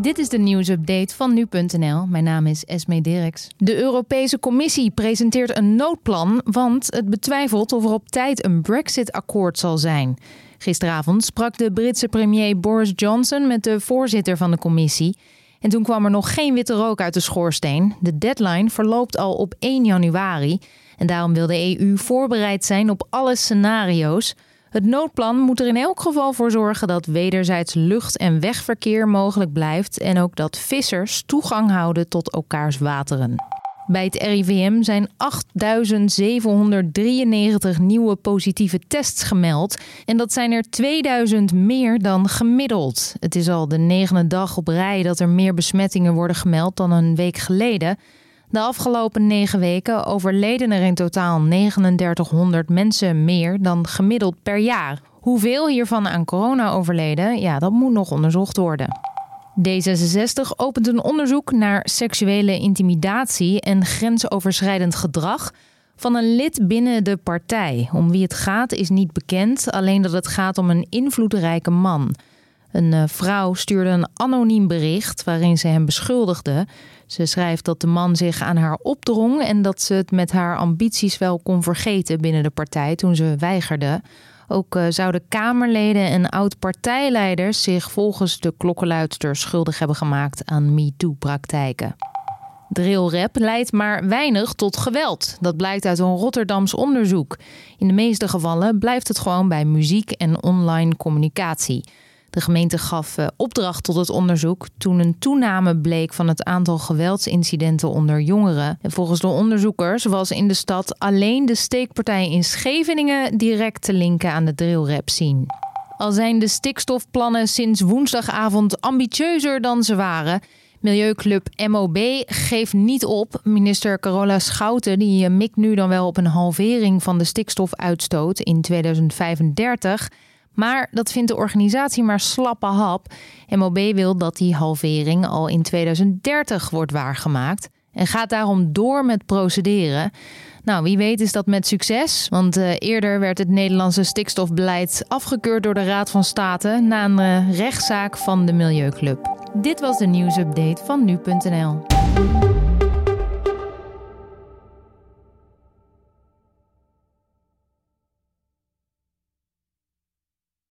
Dit is de nieuwsupdate van nu.nl. Mijn naam is Esme Dirks. De Europese Commissie presenteert een noodplan, want het betwijfelt of er op tijd een Brexit-akkoord zal zijn. Gisteravond sprak de Britse premier Boris Johnson met de voorzitter van de commissie. En toen kwam er nog geen witte rook uit de schoorsteen. De deadline verloopt al op 1 januari. En daarom wil de EU voorbereid zijn op alle scenario's. Het noodplan moet er in elk geval voor zorgen dat wederzijds lucht- en wegverkeer mogelijk blijft en ook dat vissers toegang houden tot elkaars wateren. Bij het RIVM zijn 8.793 nieuwe positieve tests gemeld. En dat zijn er 2000 meer dan gemiddeld. Het is al de negende dag op rij dat er meer besmettingen worden gemeld dan een week geleden. De afgelopen negen weken overleden er in totaal 3900 mensen meer dan gemiddeld per jaar. Hoeveel hiervan aan corona overleden, ja, dat moet nog onderzocht worden. D66 opent een onderzoek naar seksuele intimidatie en grensoverschrijdend gedrag van een lid binnen de partij. Om wie het gaat is niet bekend, alleen dat het gaat om een invloedrijke man. Een eh, vrouw stuurde een anoniem bericht waarin ze hem beschuldigde. Ze schrijft dat de man zich aan haar opdrong en dat ze het met haar ambities wel kon vergeten binnen de partij toen ze weigerde. Ook uh, zouden Kamerleden en oud-partijleiders zich volgens de klokkenluidster schuldig hebben gemaakt aan MeToo-praktijken. Drillrap leidt maar weinig tot geweld. Dat blijkt uit een Rotterdams onderzoek. In de meeste gevallen blijft het gewoon bij muziek en online communicatie. De gemeente gaf eh, opdracht tot het onderzoek toen een toename bleek van het aantal geweldsincidenten onder jongeren. En volgens de onderzoekers was in de stad alleen de steekpartij in Scheveningen direct te linken aan de drillrap scene. Al zijn de stikstofplannen sinds woensdagavond ambitieuzer dan ze waren. Milieuclub MOB geeft niet op. Minister Carola Schouten die eh, mikt nu dan wel op een halvering van de stikstofuitstoot in 2035. Maar dat vindt de organisatie maar slappe hap. MOB wil dat die halvering al in 2030 wordt waargemaakt en gaat daarom door met procederen. Nou, wie weet is dat met succes, want uh, eerder werd het Nederlandse stikstofbeleid afgekeurd door de Raad van State na een uh, rechtszaak van de Milieuclub. Dit was de nieuwsupdate van nu.nl.